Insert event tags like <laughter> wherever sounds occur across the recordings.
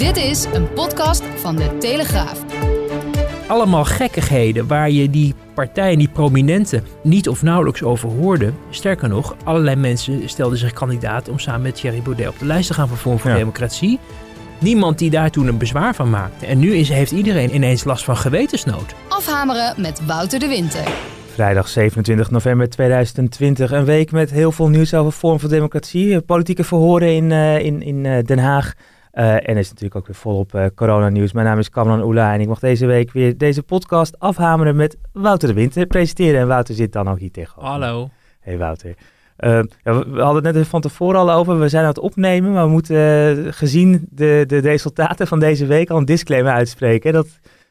Dit is een podcast van de Telegraaf. Allemaal gekkigheden waar je die partijen, die prominenten, niet of nauwelijks over hoorde. Sterker nog, allerlei mensen stelden zich kandidaat om samen met Thierry Baudet op de lijst te gaan voor Vorm voor Ja. Democratie. Niemand die daar toen een bezwaar van maakte. En nu is, heeft iedereen ineens last van gewetensnood. Afhameren met Wouter de Winter. Vrijdag 27 november 2020. Een week met heel veel nieuws over Vorm voor Democratie. Politieke verhoren in, eh, in, in eh, Den Haag. Eh, en is natuurlijk ook weer volop eh coronanieuws. Mijn naam is Kamran Oela en ik mag deze week weer deze podcast afhameren met Wouter de Winter presenteren. En Wouter zit dan ook hier tegenover. Hallo. Hey Wouter. Eh, ja, we, we hadden het net van tevoren al over. We zijn aan het opnemen, maar we moeten gezien de, de resultaten van deze week al een disclaimer uitspreken. Dat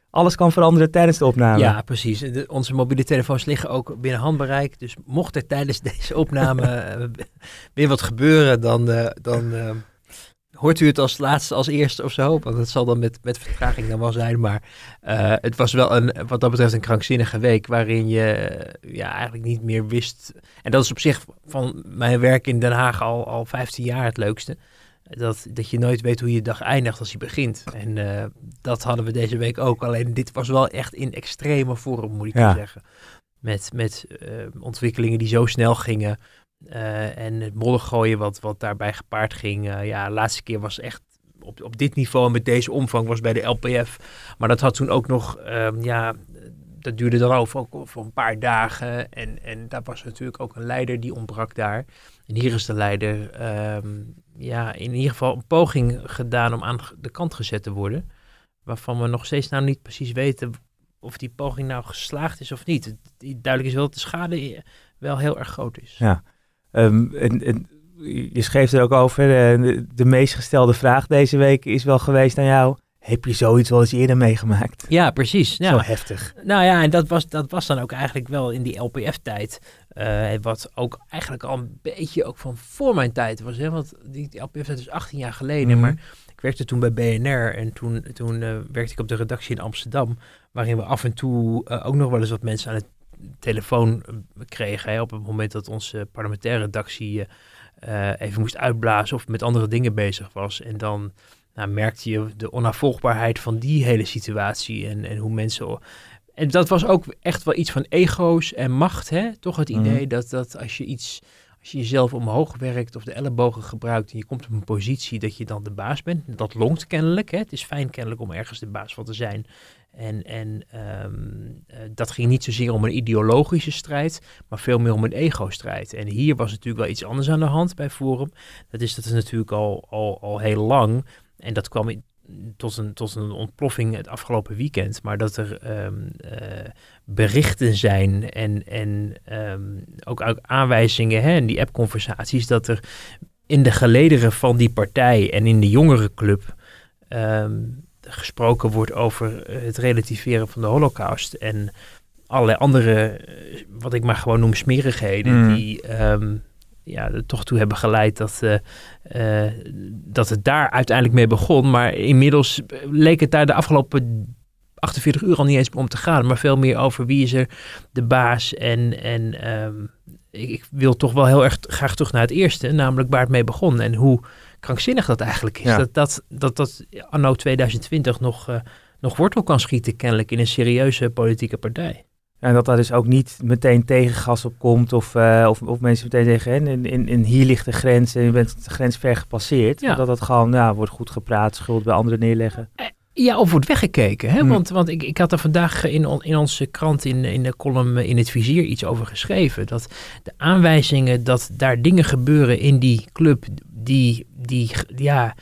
alles kan veranderen tijdens de opname. Ja, precies. De- onze mobiele telefoons liggen ook binnen handbereik. Dus mocht er tijdens <laughs> deze opname weer wat gebeuren, dan, dan hoort u het als laatste, als eerste of zo. Want het zal dan met, met vertraging dan wel zijn. Maar eh, het was wel een, wat dat betreft een krankzinnige week waarin je eh, ja, eigenlijk niet meer wist. En dat is op zich van mijn werk in Den Haag al, al 15 jaar het leukste. Dat, dat je nooit weet hoe je dag eindigt als je begint. En eh, dat hadden we deze week ook. Alleen dit was wel echt in extreme vorm, moet ik Ja. zeggen. Met, met ontwikkelingen die zo snel gingen. Eh, en het moddergooien wat, wat daarbij gepaard ging. Eh, ja, de laatste keer was echt op, op dit niveau en met deze omvang was bij de LPF. Maar dat had toen ook nog, ehm, ja, dat duurde dan over voor een paar dagen. En, en daar was natuurlijk ook een leider die ontbrak daar. En hier is de leider, ehm, ja, in ieder geval een poging gedaan om aan de kant gezet te worden. Waarvan we nog steeds nou niet precies weten of die poging nou geslaagd is of niet. Duidelijk is wel dat de schade eh, wel heel erg groot is. Ja. Ehm, en, en je schreef er ook over, eh, de, de meest gestelde vraag deze week is wel geweest aan jou. Heb je zoiets wel eens eerder meegemaakt? Ja, precies. Zo Nou, heftig. Nou ja, en dat was, dat was dan ook eigenlijk wel in die LPF-tijd. eh, wat ook eigenlijk al een beetje ook van voor mijn tijd was. Hè? Want die, die LPF-tijd is 18 jaar geleden. Mhm. Maar ik werkte toen bij BNR. En toen, toen eh, werkte ik op de redactie in Amsterdam. Waarin we af en toe ook nog wel eens wat mensen aan het telefoon eh, kregen. Hè? Op het moment dat onze parlementaire redactie eh, eh, even moest uitblazen. Of met andere dingen bezig was. En dan nou, merkte je de onafvolgbaarheid van die hele situatie. En, en hoe mensen en dat was ook echt wel iets van ego's en macht, hè? Toch het Mhm. idee dat, dat als je iets, als je jezelf omhoog werkt of de ellebogen gebruikt en je komt op een positie dat je dan de baas bent. Dat longt kennelijk, hè? Het is fijn kennelijk om ergens de baas van te zijn. En, en ehm, eh, dat ging niet zozeer om een ideologische strijd, maar veel meer om een ego-strijd. En hier was natuurlijk wel iets anders aan de hand bij Forum. Dat is dat is natuurlijk al, al, al heel lang. En dat kwam tot een, tot een ontploffing het afgelopen weekend. Maar dat er ehm, eh, berichten zijn en, en ehm, ook, ook aanwijzingen hè, in die appconversaties... dat er in de gelederen van die partij en in de jongerenclub... ehm, gesproken wordt over het relativeren van de holocaust... en allerlei andere, eh, wat ik maar gewoon noem smerigheden... Mm. die ehm, ja, er toch toe hebben geleid dat... eh, eh, dat het daar uiteindelijk mee begon. Maar inmiddels leek het daar de afgelopen 48 uur al niet eens om te gaan. Maar veel meer over wie is er de baas. En, en ehm, ik, ik wil toch wel heel erg graag terug naar het eerste. Namelijk waar het mee begon. En hoe krankzinnig dat eigenlijk is. Ja. Dat, dat, dat dat anno 2020 nog, eh, nog wortel kan schieten kennelijk in een serieuze politieke partij. En dat daar dus ook niet meteen tegengas op komt of, eh, of, of mensen meteen zeggen, hè, in, in, in hier ligt de grens en je bent de grens ver gepasseerd. Ja. Dat dat gewoon ja, wordt goed gepraat, schuld bij anderen neerleggen. Ja, of wordt weggekeken. Hè? Hmm. Want, want ik, ik had er vandaag in, on- in onze krant in, in de column eh, in het vizier iets over geschreven. Dat de aanwijzingen dat daar dingen gebeuren in die club die, die, ja,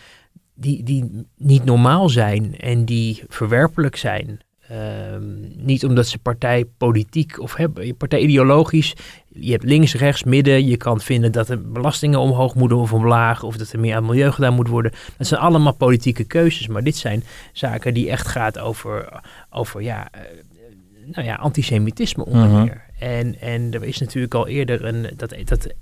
die, die niet normaal zijn en die verwerpelijk zijn. Ehm, niet omdat ze partijpolitiek of hebben, partij ideologisch. Je hebt links, rechts, midden. Je kan vinden dat er belastingen omhoog moeten of omlaag. Of dat er meer aan milieu gedaan moet worden. Dat zijn allemaal politieke keuzes. Maar dit zijn zaken die echt gaat over, over ja, eh, nou ja, antisemitisme onder Mhm. meer. En, en er is natuurlijk al eerder een, dat, dat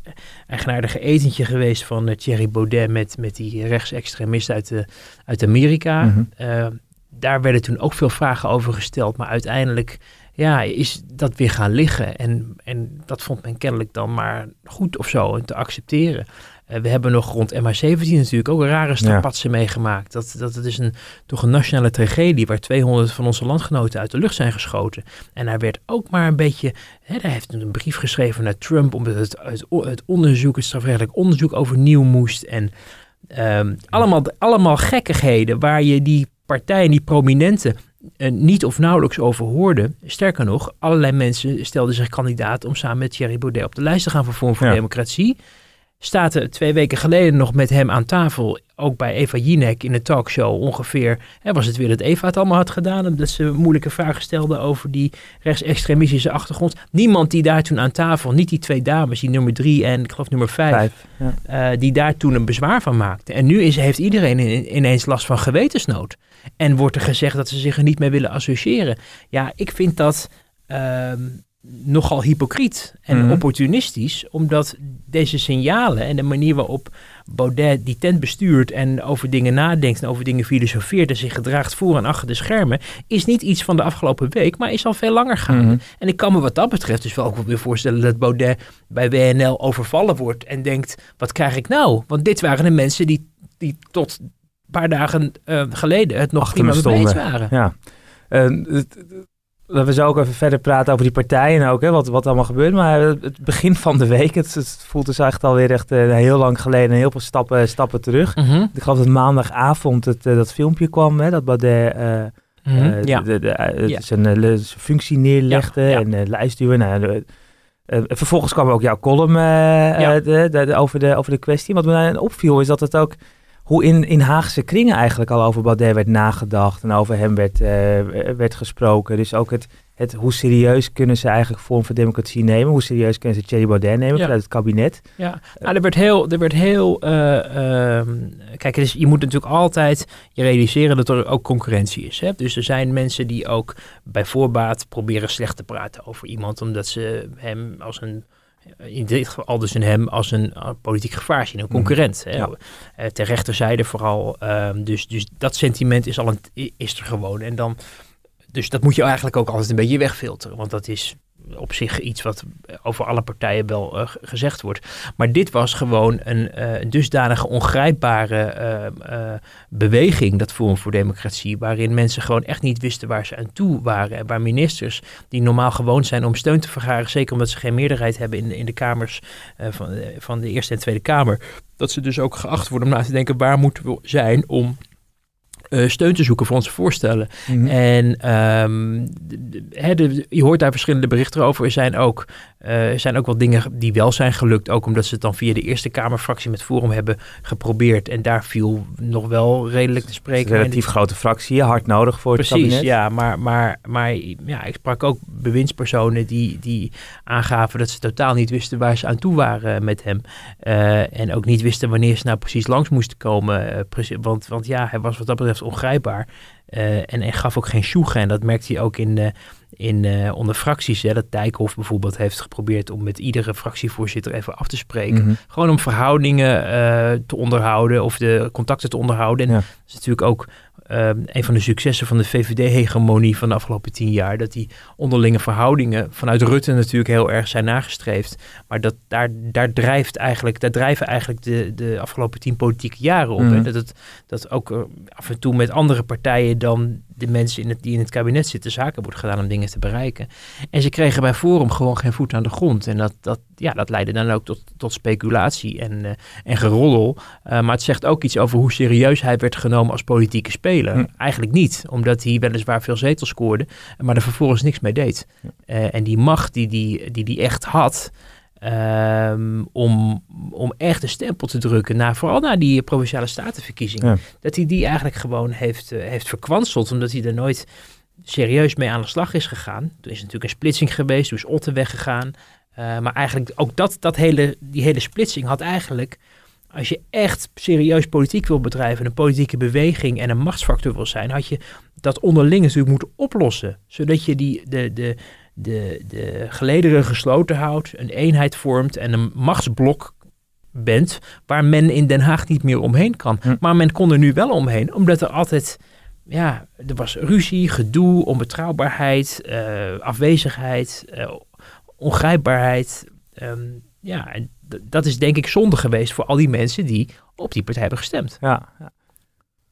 eigenaardige etentje geweest van eh, Thierry Baudet met, met die rechtsextremist uit, de, uit Amerika. Mhm. Eh, daar werden toen ook veel vragen over gesteld. Maar uiteindelijk ja, is dat weer gaan liggen. En, en dat vond men kennelijk dan maar goed of zo en te accepteren. Eh, we hebben nog rond MH17 natuurlijk ook een rare strapatsen meegemaakt. Dat, dat het is een, toch een nationale tragedie waar 200 van onze landgenoten uit de lucht zijn geschoten. En hij werd ook maar een beetje, hè, hij heeft een brief geschreven naar Trump omdat het, het, het onderzoek, het strafrechtelijk onderzoek overnieuw moest. En ehm, allemaal, allemaal gekkigheden waar je die partijen, die prominenten, niet of nauwelijks over hoorde. Sterker nog, allerlei mensen stelden zich kandidaat om samen met Thierry Baudet op de lijst te gaan voor Forum voor Ja. Democratie. Staat er twee weken geleden nog met hem aan tafel, ook bij Eva Jinek in de talkshow ongeveer. Hè, was het weer dat Eva het allemaal had gedaan, omdat ze moeilijke vragen stelde over die rechtsextremistische achtergrond. Niemand die daar toen aan tafel, niet die twee dames, die nummer drie en ik geloof nummer vijf, Vijf. Ja. eh, die daar toen een bezwaar van maakte. En nu is, heeft iedereen in- ineens last van gewetensnood. En wordt er gezegd dat ze zich er niet mee willen associëren. Ja, ik vind dat ehm, nogal hypocriet en Mhm. opportunistisch. Omdat deze signalen en de manier waarop Baudet die tent bestuurt en over dingen nadenkt en over dingen filosofeert en zich gedraagt voor en achter de schermen, is niet iets van de afgelopen week, maar is al veel langer gaande. Mhm. En ik kan me wat dat betreft dus wel ook wel weer voorstellen dat Baudet bij WNL overvallen wordt en denkt, wat krijg ik nou? Want dit waren de mensen die, die tot paar dagen eh, geleden het nog prima me mee eens stonden. waren. Ja. Laten we zo ook even verder praten over die partijen ook, hè, wat, wat allemaal gebeurt. Maar het begin van de week, het, het voelt dus echt alweer echt eh, heel lang geleden, heel veel stappen, stappen terug. Mhm. Ik geloof dat maandagavond het, dat filmpje kwam, hè, dat Baudet Mhm. ja. de, de, Ja. zijn, functie neerlegde Ja, en uh, lijstduwen. Nou, de- vervolgens kwam ook jouw column Ja. eh, de, de- de- over, de, over de kwestie. Wat me opviel is dat het ook hoe in, in Haagse kringen eigenlijk al over Baudet werd nagedacht en over hem werd, eh, werd gesproken. Dus ook het, het hoe serieus kunnen ze eigenlijk Vorm voor Democratie nemen? Hoe serieus kunnen ze Thierry Baudet nemen Ja. vanuit het kabinet? Ja, nou, er werd heel, er werd heel eh, ehm, kijk, dus je moet natuurlijk altijd je realiseren dat er ook concurrentie is. Hè? Dus er zijn mensen die ook bij voorbaat proberen slecht te praten over iemand, omdat ze hem als een, in dit geval dus een hem als een eh, politiek gevaar zien, een concurrent. Hè? Ja. Eh, ter rechterzijde vooral. ehm, dus, dus dat sentiment is al een, is er gewoon. En dan, dus dat moet je eigenlijk ook altijd een beetje wegfilteren, want dat is op zich iets wat over alle partijen wel eh, gezegd wordt. Maar dit was gewoon een eh, dusdanige ongrijpbare eh, beweging, dat Forum voor Democratie, waarin mensen gewoon echt niet wisten waar ze aan toe waren. En waar ministers, die normaal gewoon zijn om steun te vergaren, zeker omdat ze geen meerderheid hebben in, in de kamers van, van de Eerste en Tweede Kamer, dat ze dus ook geacht worden om na te denken, waar moeten we zijn om eh, steun te zoeken voor onze voorstellen. Mhm. En ehm, de- je hoort daar verschillende berichten over. Er zijn, ook, eh, er zijn ook wel dingen die wel zijn gelukt. Ook omdat ze het dan via de Eerste Kamerfractie met Forum hebben geprobeerd. En daar viel nog wel redelijk te spreken. een relatief grote fractie, hard nodig voor het Precies, kabinet. ja. Maar, maar, maar ja, ik sprak ook bewindspersonen die, die aangaven dat ze totaal niet wisten waar ze aan toe waren met hem. Eh, en ook niet wisten wanneer ze nou precies langs moesten komen. want, want ja, hij was wat dat betreft ongrijpbaar. Eh, en, en gaf ook geen sjoegen. En dat merkte hij ook in, eh, in, eh, onder fracties. Hè, dat Dijkhoff bijvoorbeeld heeft geprobeerd om met iedere fractievoorzitter even af te spreken. Mhm. Gewoon om verhoudingen te onderhouden of de contacten te onderhouden. En Ja. dat is natuurlijk ook eh, een van de successen van de VVD-hegemonie van de afgelopen tien jaar. Dat die onderlinge verhoudingen vanuit Rutte natuurlijk heel erg zijn nagestreefd. Maar dat, daar, daar, drijft eigenlijk, daar drijven eigenlijk de, de afgelopen tien politieke jaren op. Mhm. hè. Dat, het, dat ook eh, af en toe met andere partijen dan de mensen in het, die in het kabinet zitten zaken wordt gedaan om dingen te bereiken. En ze kregen bij Forum gewoon geen voet aan de grond. En dat, dat, ja, dat leidde dan ook tot, tot speculatie en, eh, en geroddel. Uh, maar het zegt ook iets over hoe serieus hij werd genomen als politieke speler. Hm. Eigenlijk niet, omdat hij weliswaar veel zetels scoorde, maar er vervolgens niks mee deed. Uh, en die macht die die, die, die echt had, um, om, om echt een stempel te drukken, naar, vooral na die provinciale statenverkiezingen, Ja. dat hij die eigenlijk gewoon heeft, uh, heeft verkwanseld, omdat hij er nooit serieus mee aan de slag is gegaan. Toen is natuurlijk een splitsing geweest, toen is Otte weggegaan. Uh, maar eigenlijk ook dat, dat hele, die hele splitsing had eigenlijk, als je echt serieus politiek wil bedrijven, een politieke beweging en een machtsfactor wil zijn, had je dat onderling natuurlijk moeten oplossen. Zodat je die, de, de, de, de gelederen gesloten houdt, een eenheid vormt en een machtsblok bent waar men in Den Haag niet meer omheen kan. Hm. Maar men kon er nu wel omheen, omdat er altijd, ja, er was ruzie, gedoe, onbetrouwbaarheid, uh, afwezigheid, uh, ongrijpbaarheid. Um, ja, en dat is denk ik zonde geweest voor al die mensen die op die partij hebben gestemd. Ja, ja.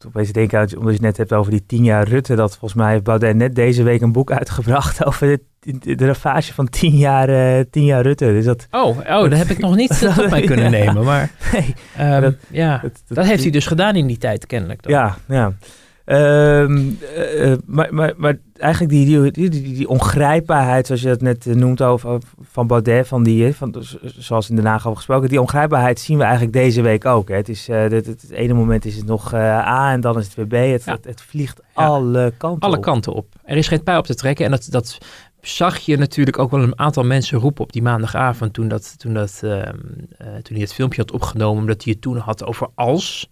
Opeens denken, omdat je het net hebt over die tien jaar Rutte, dat volgens mij heeft Baudet net deze week een boek <laughs> uitgebracht over de de, de ravage van tien jaar, uh, tien jaar Rutte. Dus dat, oh, oh, dat heb ik nog niet <laughs> tot mij kunnen nemen. Maar nee, um, dat, ja, dat, dat, heeft hij dus gedaan in die tijd kennelijk. Dan. Ja, ja. Um, uh, maar, maar, maar eigenlijk die, die, die, die, ongrijpbaarheid, zoals je dat net noemt over, van Baudet, van die, van, zoals in Den Haag over gesproken, die ongrijpbaarheid zien we eigenlijk deze week ook. Hè. Het, is, uh, het, het, het, ene moment is het nog A en dan is het weer B. Het, ja. het, vliegt ja. alle kanten alle op. kanten op. Er is geen pijl op te trekken en dat, dat zag je natuurlijk ook wel een aantal mensen roepen op die maandagavond toen, dat, toen, dat, uh, toen hij het filmpje had opgenomen, omdat hij het toen had over als.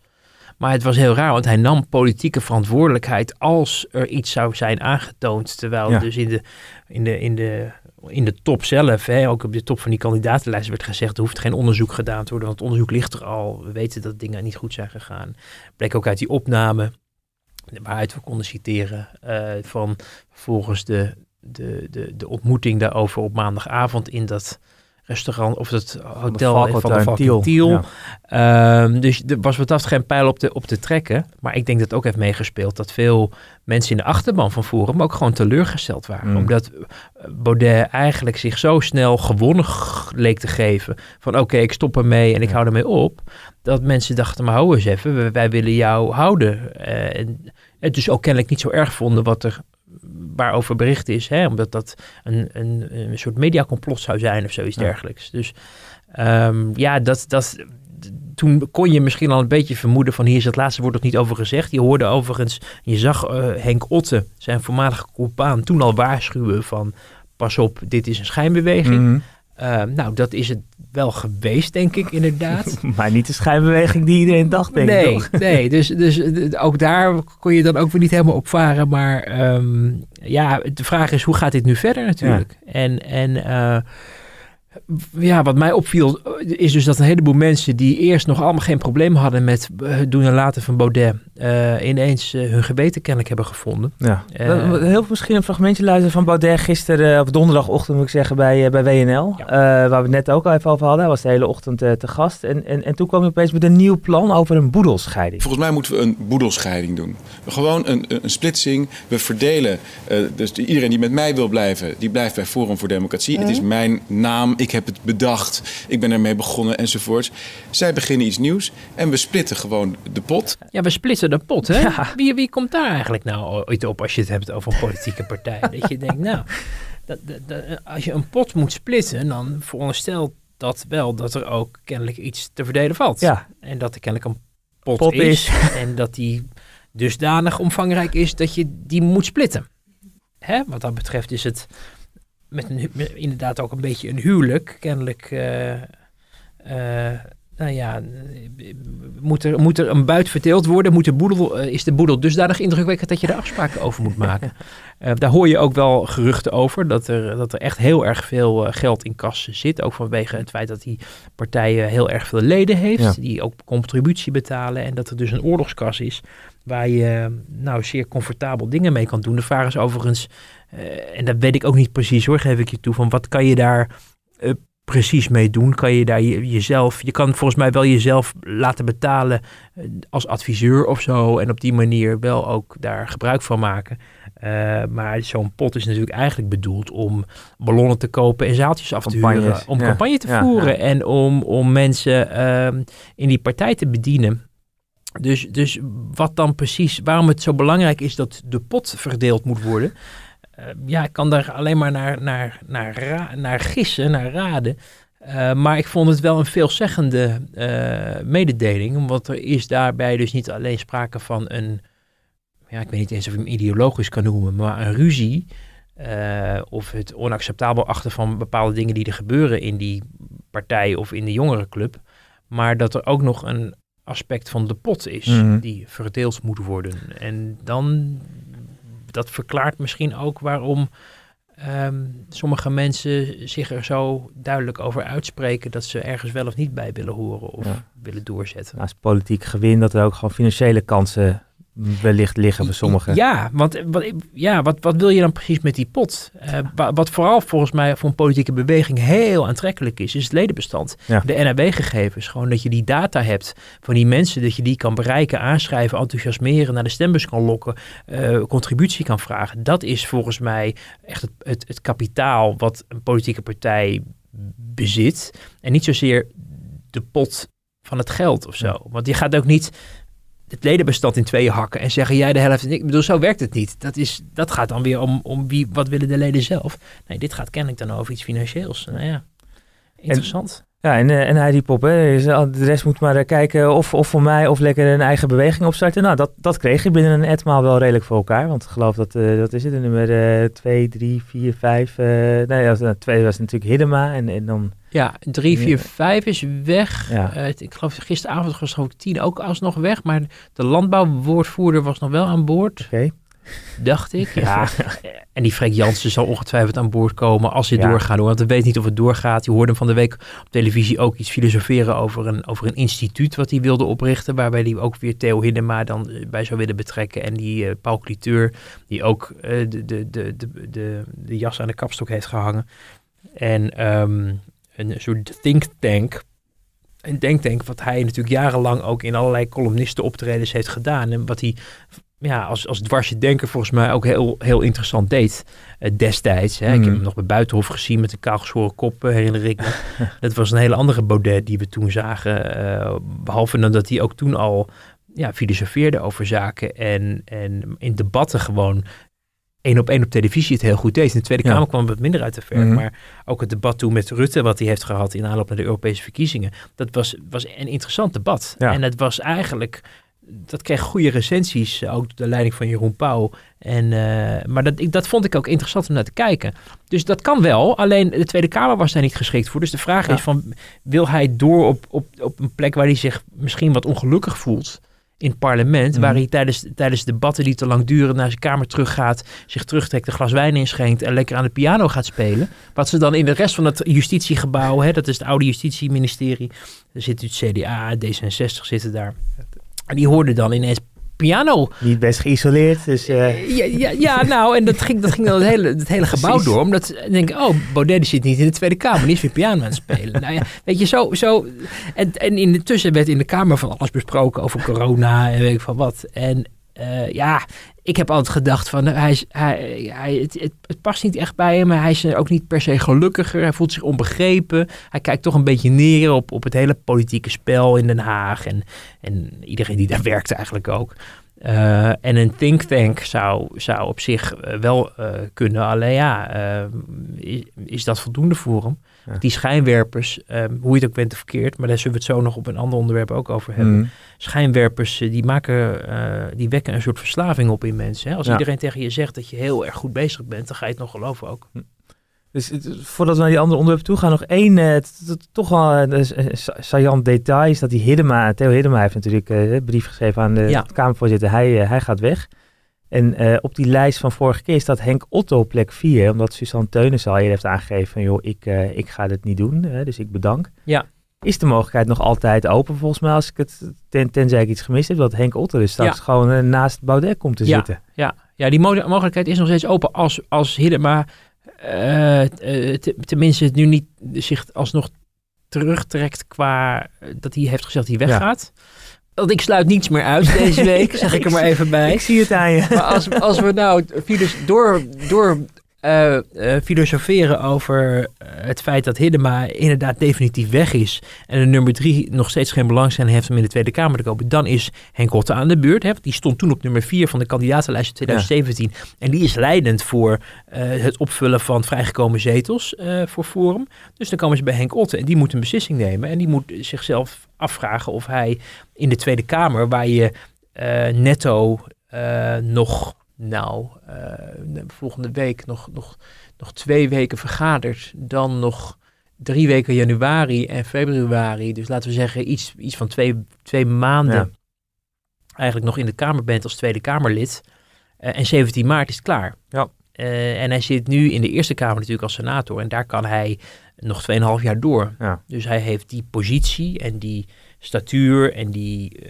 Maar het was heel raar, want hij nam politieke verantwoordelijkheid als er iets zou zijn aangetoond. Terwijl ja. dus in de, in de, in de, in de top zelf, hè, ook op de top van die kandidatenlijst werd gezegd, er hoeft geen onderzoek gedaan te worden, want het onderzoek ligt er al. We weten dat dingen niet goed zijn gegaan. Bleek ook uit die opname, waaruit we konden citeren, uh, van volgens de de, de, de ontmoeting daarover op maandagavond in dat restaurant of het hotel van de, van de Valken Tiel. Ja. Um, dus er was wat dat geen pijl op te, op te trekken. Maar ik denk dat het ook heeft meegespeeld dat veel mensen in de achterban van Forum ook gewoon teleurgesteld waren. Mm. Omdat Baudet eigenlijk zich zo snel gewonnen leek te geven. Van oké, okay, ik stop ermee en ik ja. hou ermee op. Dat mensen dachten, maar hou eens even, wij, wij willen jou houden. Uh, en het dus ook kennelijk niet zo erg vonden wat er waarover bericht is. Hè? Omdat dat een, een, een soort mediacomplot zou zijn of zoiets ja. dergelijks. Dus um, ja, dat, dat, toen kon je misschien al een beetje vermoeden van hier is het laatste woord nog niet over gezegd. Je hoorde overigens, je zag uh, Henk Otte, zijn voormalige compaan, toen al waarschuwen van pas op, dit is een schijnbeweging. Mm -hmm. Uh, nou, dat is het wel geweest, denk ik, inderdaad. <laughs> maar niet de schijnbeweging die iedereen dacht, denk nee, ik. Nee, <laughs> dus, dus ook daar kon je dan ook weer niet helemaal op varen. Maar um, ja, de vraag is, hoe gaat dit nu verder natuurlijk? Ja. En, en uh, ja, wat mij opviel is dus dat een heleboel mensen die eerst nog allemaal geen probleem hadden met het doen en laten van Baudet, uh, ineens uh, hun geweten kennelijk hebben gevonden. Ja. Uh, Heel misschien een fragmentje luisteren van Baudet gisteren, op donderdagochtend moet ik zeggen, bij, bij WNL. Ja. waar we het net ook al even over hadden. Hij was de hele ochtend te gast. En, en, en toen kwam hij opeens met een nieuw plan over een boedelscheiding. Volgens mij moeten we een boedelscheiding doen. Gewoon een, een splitsing. We verdelen. dus iedereen die met mij wil blijven, die blijft bij Forum voor Democratie. Het is mijn naam. Ik heb het bedacht. Ik ben ermee begonnen enzovoort. Zij beginnen iets nieuws en we splitten gewoon de pot. Ja, we splitten de pot, hè? Ja. Wie, wie komt daar eigenlijk nou ooit op als je het hebt over een politieke partij? dat je denkt, nou, dat, dat, dat, als je een pot moet splitten, dan veronderstelt dat wel dat er ook kennelijk iets te verdelen valt. Ja. En dat er kennelijk een pot, pot is, is. <laughs> en dat die dusdanig omvangrijk is dat je die moet splitten. Hè? Wat dat betreft is het met, een, met inderdaad ook een beetje een huwelijk. Kennelijk, uh, uh, nou ja, moet er, moet er een buit verteeld worden? Moet de boedel, is de boedel dusdanig indrukwekkend dat je er afspraken over moet maken? <laughs> daar hoor je ook wel geruchten over, dat er, dat er echt heel erg veel geld in kas zit. Ook vanwege het feit dat die partijen heel erg veel leden heeft, ja. die ook contributie betalen. En dat er dus een oorlogskas is waar je nou zeer comfortabel dingen mee kan doen. De vraag is overigens, uh, en dat weet ik ook niet precies hoor, geef ik je toe, van wat kan je daar uh, precies mee doen? Kan je daar je, jezelf, je kan volgens mij wel jezelf laten betalen uh, als adviseur of zo en op die manier wel ook daar gebruik van maken. maar zo'n pot is natuurlijk eigenlijk bedoeld om ballonnen te kopen en zaaltjes af te huren, om ja. campagne te ja, voeren ja. en om, om mensen ehm, in die partij te bedienen. Dus, dus wat dan precies, waarom het zo belangrijk is dat de pot verdeeld moet worden. Uh, ja, ik kan daar alleen maar naar, naar, naar, ra, naar gissen, naar raden. Uh, maar ik vond het wel een veelzeggende uh, mededeling. Want er is daarbij dus niet alleen sprake van een ja, ik weet niet eens of je hem ideologisch kan noemen, maar een ruzie uh, of het onacceptabel achter van bepaalde dingen die er gebeuren in die partij of in de jongerenclub. Maar dat er ook nog een aspect van de pot is Mhm. die verdeeld moet worden. En dan, dat verklaart misschien ook waarom ehm, sommige mensen zich er zo duidelijk over uitspreken dat ze ergens wel of niet bij willen horen of Ja. willen doorzetten. Naast politiek gewin, dat er ook gewoon financiële kansen wellicht liggen voor sommigen. Ja, want wat, ja, wat, wat wil je dan precies met die pot? Eh, wa- wat vooral volgens mij voor een politieke beweging heel aantrekkelijk is, is het ledenbestand. Ja. De NRW-gegevens, gewoon dat je die data hebt van die mensen, dat je die kan bereiken, aanschrijven, enthousiasmeren, naar de stembus kan lokken, eh, contributie kan vragen. Dat is volgens mij echt het, het, het kapitaal wat een politieke partij bezit. En niet zozeer de pot van het geld of zo. Want je gaat ook niet het ledenbestand in tweeën hakken en zeggen jij de helft en ik. Bedoel, zo werkt het niet. Dat, is, dat gaat dan weer om, om wie, wat willen de leden zelf. Nee, dit gaat kennelijk dan over iets financieels. Nou ja, interessant. Ja, en, eh, en hij riep op, hè, eh, de rest moet maar eh, kijken of, of voor mij of lekker een eigen beweging opstarten. Nou, dat, dat kreeg je binnen een etmaal wel redelijk voor elkaar. Want ik geloof dat, eh dat is het, de nummer 2, 3, 4, 5. nee, dat was, 2 was natuurlijk Hiddema en, en dan... Ja, 3, 4, 5 is weg. Ja. Eh, ik geloof gisteravond was ik 10 ook alsnog weg. Maar de landbouwwoordvoerder was nog wel aan boord. Oké. Dacht ik. <laughs> Ja. en die Freek Jansen zal ongetwijfeld aan boord komen als dit Ja. doorgaat. Want we weten niet of het doorgaat. Je hoorde hem van de week op televisie ook iets filosoferen over een, over een instituut wat hij wilde oprichten. Waarbij hij ook weer Theo Hiddema dan eh, bij zou willen betrekken. En die eh, Paul Cliteur, die ook eh, de, de, de, de, de, de jas aan de kapstok heeft gehangen. En ehm, een soort think tank. Een denktank wat hij natuurlijk jarenlang ook in allerlei columnisten optredens heeft gedaan. En wat hij ja, als, als dwarsje denker volgens mij ook heel, heel interessant deed eh, destijds. Hè. Ik heb hem nog bij Buitenhof gezien met een kaalgeschoren kop, eh, herinner ik me. <laughs> dat was een hele andere Baudet die we toen zagen. eh, behalve dan dat hij ook toen al ja, filosofeerde over zaken en, en in debatten gewoon één op één op televisie het heel goed deed. In de Tweede Ja. Kamer kwam het minder uit de verf. Mhm. Maar ook het debat toen met Rutte, wat hij heeft gehad in aanloop naar de Europese verkiezingen. Dat was, was een interessant debat. Ja. En het was eigenlijk, dat kreeg goede recensies, ook door de leiding van Jeroen Pauw. En, eh, maar dat, ik, dat vond ik ook interessant om naar te kijken. Dus dat kan wel, alleen de Tweede Kamer was daar niet geschikt voor. Dus de vraag Ja. is van, wil hij door op, op, op een plek waar hij zich misschien wat ongelukkig voelt in het parlement, Mhm. waar hij tijdens, tijdens debatten die te lang duren naar zijn kamer teruggaat, zich terugtrekt, een glas wijn inschenkt en lekker aan de piano gaat spelen. Wat ze dan in de rest van het justitiegebouw, hè, dat is het oude justitieministerie, er zit het CDA, D66 zitten daar. En die hoorden dan ineens piano. Niet best geïsoleerd, dus... eh, Ja, ja, ja, nou, en dat ging, dat ging dan het hele, het hele gebouw Precies. door. Omdat ze denken, oh, Baudet die zit niet in de Tweede Kamer. Die is weer piano aan het spelen. nou ja, weet je, zo... zo en, en intussen werd in de Kamer van alles besproken over corona en weet ik van wat. En eh, ja, ik heb altijd gedacht van, eh, hij, hij, hij, het, het, het past niet echt bij hem. maar Hij is ook niet per se gelukkiger. Hij voelt zich onbegrepen. Hij kijkt toch een beetje neer op, op het hele politieke spel in Den Haag. En, en iedereen die daar werkt eigenlijk ook. Eh, en een think tank zou, zou op zich wel kunnen. Alleen ja, is, is dat voldoende voor hem? Ja. Die schijnwerpers, eh, hoe je het ook bent verkeerd, maar daar zullen we het zo nog op een ander onderwerp ook over hebben. mm. Schijnwerpers, eh, die, maken, eh, die wekken een soort verslaving op in mensen. Hè? Als Ja. iedereen tegen je zegt dat je heel erg goed bezig bent, dan ga je het nog geloven ook. Dus het- voordat we naar die andere onderwerpen toe gaan, nog één t- toch wel dus, sa- saillant detail is dat die Hiddema, Theo Hiddema heeft natuurlijk een brief geschreven aan de Ja. Kamervoorzitter, hij, hij gaat weg. En eh, op die lijst van vorige keer staat Henk Otto plek 4, omdat Suzanne Teunissen al eerder heeft aangegeven van joh, ik, eh, ik ga dit niet doen, dus ik bedank. Ja. Is de mogelijkheid nog altijd open volgens mij, als ik het, ten, tenzij ik iets gemist heb, dat Henk Otto dus straks Ja. gewoon eh, naast Baudet komt te Ja. zitten. Ja, ja die mo- mogelijkheid is nog steeds open als, als Hiddema te- tenminste het nu niet zich alsnog terugtrekt qua dat hij heeft gezegd dat hij weggaat. Want ik sluit niets meer uit deze week, zeg ik er maar even bij. <laughs> Ik zie het aan je. Maar als, als we nou filos- door, door eh, eh, filosoferen over eh, het feit dat Hiddema inderdaad definitief weg is en de nummer drie nog steeds geen belangstelling heeft om in de Tweede Kamer te komen, dan is Henk Hotte aan de beurt. Hè? Want Die stond toen op nummer vier van de kandidatenlijst in 2017 en die is leidend voor het opvullen van vrijgekomen zetels voor Forum. Dus dan komen ze bij Henk Otte en die moet een beslissing nemen en die moet zichzelf afvragen of hij in de Tweede Kamer, waar je netto nog, nou, uh, volgende week nog, nog, nog twee weken vergadert. Dan nog drie weken januari en februari. Dus laten we zeggen iets, iets van twee, twee maanden. Eigenlijk nog in de Kamer bent als Tweede Kamerlid. Uh, en 17 maart is het klaar. Ja. en hij zit nu in de Eerste Kamer natuurlijk als senator. En daar kan hij nog 2,5 jaar door. Ja. Dus hij heeft die positie en die statuur en die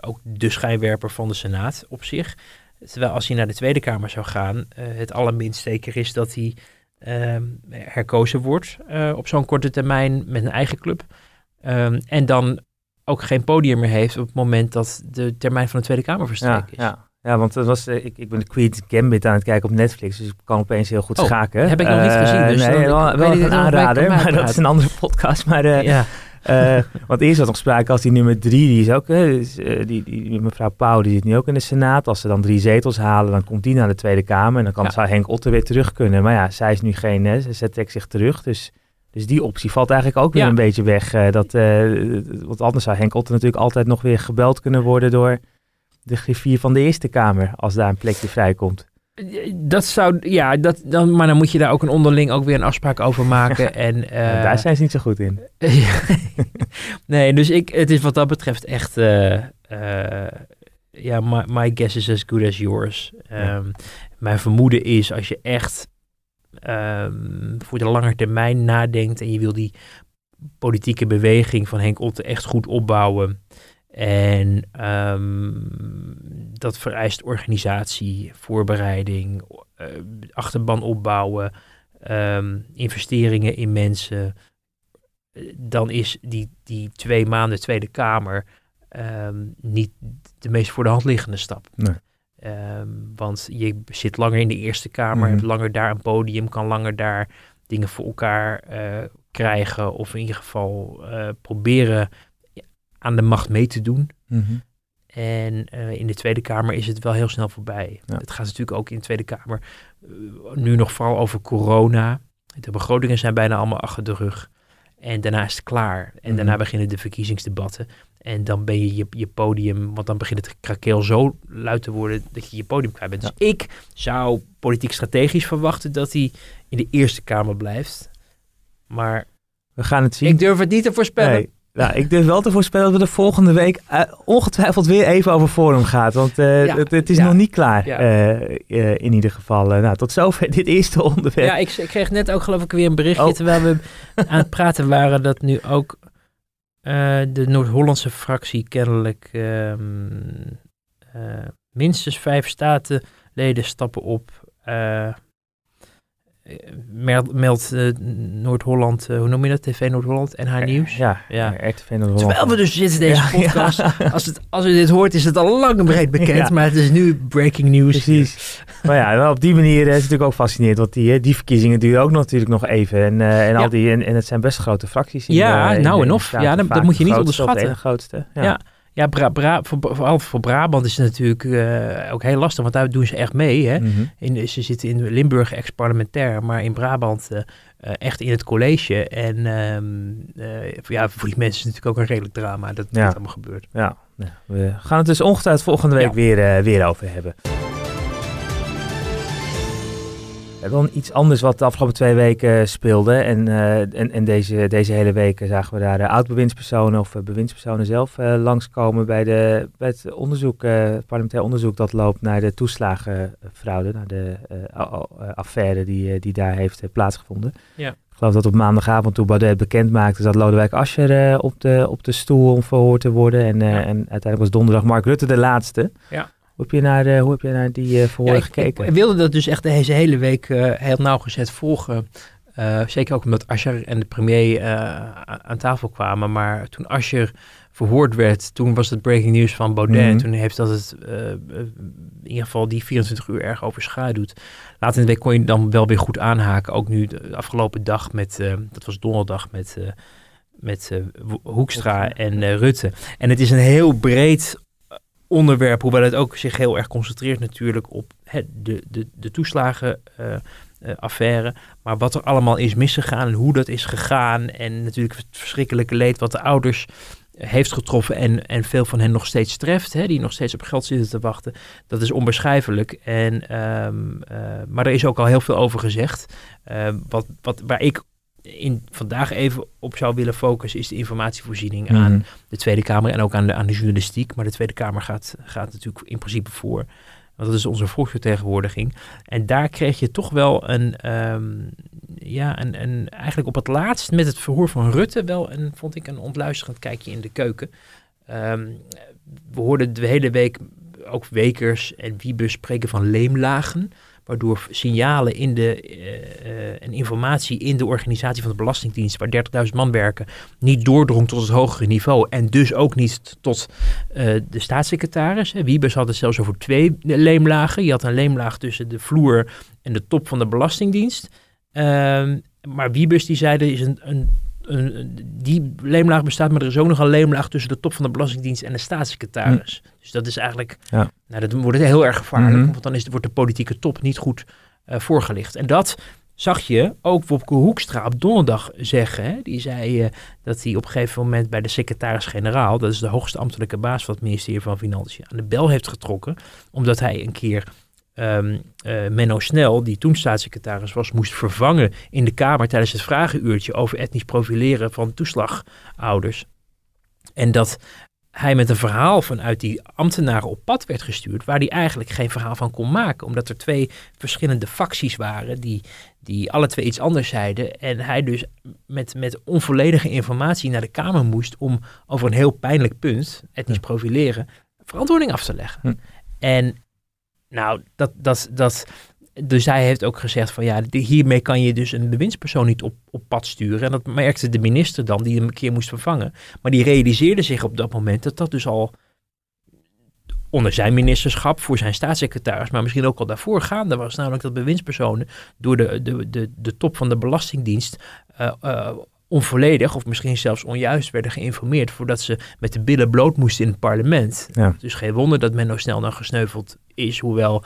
ook de schijnwerper van de Senaat op zich. Terwijl als hij naar de Tweede Kamer zou gaan, uh, het allerminst zeker is dat hij uh, herkozen wordt uh, op zo'n korte termijn met een eigen club. Um, en dan ook geen podium meer heeft op het moment dat de termijn van de Tweede Kamer verstreken ja, is. Ja. Ja, want het was, ik, ik ben de Queen's Gambit aan het kijken op Netflix, dus ik kan opeens heel goed oh, schaken. heb ik nog niet gezien. Dus nee, dan, wel, wel een aanrader, maar dat is een andere podcast. Maar ja. Uh, want eerst was nog sprake als die nummer drie, die is ook, uh, die, die, mevrouw Pauw, die zit nu ook in de Senaat. Als ze dan drie zetels halen, dan komt die naar de Tweede Kamer. En dan kan, ja. zou Henk Otter weer terug kunnen. Maar ja, zij is nu geen, hè, ze trekt zich terug. Dus, dus die optie valt eigenlijk ook weer Ja. een beetje weg. Uh, dat, want anders zou Henk Otter natuurlijk altijd nog weer gebeld kunnen worden door de griffier van de Eerste Kamer. Als daar een plekje vrijkomt. Dat zou, ja, dat, dan, maar dan moet je daar ook een onderling ook weer een afspraak over maken. <laughs> en, uh, daar zijn ze niet zo goed in. <laughs> nee, dus ik, het is wat dat betreft echt, uh, uh, ja, my, my, guess is as good as yours. Um, ja. Mijn vermoeden is als je echt um, voor de lange termijn nadenkt en je wil die politieke beweging van Henk Otte echt goed opbouwen. En um, dat vereist organisatie, voorbereiding, uh, achterban opbouwen, um, investeringen in mensen. Dan is die, die twee maanden Tweede Kamer um, niet de meest voor de hand liggende stap. Nee. want je zit langer in de Eerste Kamer, mm -hmm. hebt langer daar een podium, kan langer daar dingen voor elkaar uh, krijgen. Of in ieder geval uh, proberen aan de macht mee te doen. Mm -hmm. En uh, in de Tweede Kamer is het wel heel snel voorbij. Ja. Het gaat natuurlijk ook in de Tweede Kamer uh, nu nog vooral over corona. De begrotingen zijn bijna allemaal achter de rug. En daarna is het klaar. En Mm -hmm. daarna beginnen de verkiezingsdebatten. En dan ben je je, je podium, want dan begint het krakeel zo luid te worden dat je je podium kwijt bent. Ja. Dus ik zou politiek strategisch verwachten dat hij in de Eerste Kamer blijft. Maar we gaan het zien. ik durf het niet te voorspellen. Nee. Nou, ik durf wel te voorspellen dat we de volgende week uh, ongetwijfeld weer even over Forum gaat. Want uh, Ja, het, het is ja. nog niet klaar, Ja. uh, in ieder geval. nou, tot zover <laughs> dit eerste onderwerp. Ja, ik, ik kreeg net ook geloof ik weer een berichtje Oh. terwijl we aan het praten waren dat nu ook eh, de Noord-Hollandse fractie kennelijk ehm, eh, minstens vijf statenleden stappen op. eh, meld- meldt eh, Noord-Holland, eh, hoe noem je dat? TV Noord-Holland, NH Nieuws. Ja, Ja. RTV Noord-Holland. Terwijl we dus zitten deze Ja, podcast. ja. Als, het, als u dit hoort is het al lang en breed bekend, <laughs> Ja. maar het is nu breaking news. Precies. maar ja, wel op die manier is het natuurlijk ook fascinerend. Want die, die verkiezingen duren ook natuurlijk nog even. En, en, al die, en, en het zijn best grote fracties. In Ja, de, in nou de- en of. de. Ja, dat- dat moet je de niet de onderschatten. ene grootste. Ja. Ja. Bra Bra voor, vooral voor Brabant is het natuurlijk eh, ook heel lastig, want daar doen ze echt mee. Hè? Mhm. In, ze zitten in Limburg ex-parlementair, maar in Brabant eh, eh, echt in het college. En ehm, eh, ja, voor die mensen is het natuurlijk ook een redelijk drama dat Ja. dit allemaal gebeurt. Ja, we gaan het dus ongetwijfeld volgende week weer, weer over hebben. Dan iets anders wat de afgelopen twee weken speelde. En, eh, en, en deze, deze hele week zagen we daar uh, oud-bewindspersonen of bewindspersonen zelf uh, langskomen bij, de, bij het onderzoek, uh, het parlementair onderzoek dat loopt naar de toeslagenfraude, naar de affaire die, die daar heeft plaatsgevonden. Ja. Ik geloof dat op maandagavond toen Baudet bekend maakte, zat Lodewijk Asscher op, de, op de stoel om verhoord te worden. En, Ja. en uiteindelijk was donderdag Mark Rutte de laatste. Ja. Hoe heb je naar, de, hoe heb je naar die uh, verhoor Ja, gekeken? Ik, wilde dat dus echt deze hele week uh, heel nauwgezet volgen. Uh, zeker ook omdat Asscher en de premier uh, aan tafel kwamen. Maar toen Asscher verhoord werd, toen was het breaking news van Baudet. Mhm. En toen heeft dat het in ieder geval die 24 uur erg overschaduwd. Later in de week kon je dan wel weer goed aanhaken. Ook nu de afgelopen dag met, dat was donderdag met, met Hoekstra en Rutte. En het is een heel breed onderwerp, hoewel het ook zich heel erg concentreert natuurlijk op hè, de, de, de toeslagenaffaire. Uh, maar wat er allemaal is misgegaan en hoe dat is gegaan. En natuurlijk het verschrikkelijke leed wat de ouders heeft getroffen en, en veel van hen nog steeds treft, hè, die nog steeds op geld zitten te wachten, dat is onbeschrijfelijk. En, ehm, eh, maar er is ook al heel veel over gezegd. Wat, wat, waar ik in, vandaag even op zou willen focussen, is de informatievoorziening Mhm. aan de Tweede Kamer en ook aan de, aan de journalistiek. Maar de Tweede Kamer gaat, gaat natuurlijk in principe voor. Want dat is onze volksvertegenwoordiging. En daar kreeg je toch wel een, ehm, ja, een, een, eigenlijk op het laatst met het verhoor van Rutte wel een, vond ik, een ontluisterend kijkje in de keuken. Ehm, we hoorden de hele week ook Wekers en Wiebes spreken van leemlagen. Waardoor signalen in de, eh, eh, en informatie in de organisatie van de Belastingdienst, waar 30.000 man werken, niet doordrong tot het hogere niveau. En dus ook niet tot eh, de staatssecretaris. Wiebes had het zelfs over twee leemlagen. Je had een leemlaag tussen de vloer en de top van de Belastingdienst. Ehm, maar Wiebes die zei er is een, een, een, die leemlaag bestaat, maar er is ook nog een leemlaag tussen de top van de Belastingdienst en de staatssecretaris. Dus dat is eigenlijk, Ja. nou, dat wordt heel erg gevaarlijk, Mhm. want dan is, wordt de politieke top niet goed eh, voorgelicht. En dat zag je ook Wopke Hoekstra op donderdag zeggen. Hè? Die zei eh, dat hij op een gegeven moment bij de secretaris-generaal, dat is de hoogste ambtelijke baas van het ministerie van Financiën, aan de bel heeft getrokken, omdat hij een keer ehm, eh, Menno Snel, die toen staatssecretaris was, moest vervangen in de Kamer tijdens het vragenuurtje over etnisch profileren van toeslagouders. En dat hij met een verhaal vanuit die ambtenaren op pad werd gestuurd, waar hij eigenlijk geen verhaal van kon maken, omdat er twee verschillende facties waren die, die alle twee iets anders zeiden. En hij dus met, met onvolledige informatie naar de Kamer moest om over een heel pijnlijk punt, etnisch profileren, verantwoording af te leggen. Hm. En nou, dat, dat, dat, dus hij heeft ook gezegd van ja, hiermee kan je dus een bewindspersoon niet op, op pad sturen. En dat merkte de minister dan, die hem een keer moest vervangen. Maar die realiseerde zich op dat moment dat dat dus al onder zijn ministerschap voor zijn staatssecretaris, maar misschien ook al daarvoor gaande was. Namelijk dat bewindspersonen door de, de, de, de top van de Belastingdienst eh, eh, onvolledig of misschien zelfs onjuist werden geïnformeerd voordat ze met de billen bloot moesten in het parlement. Ja. Dus geen wonder dat Menno snel dan gesneuveld is. Hoewel,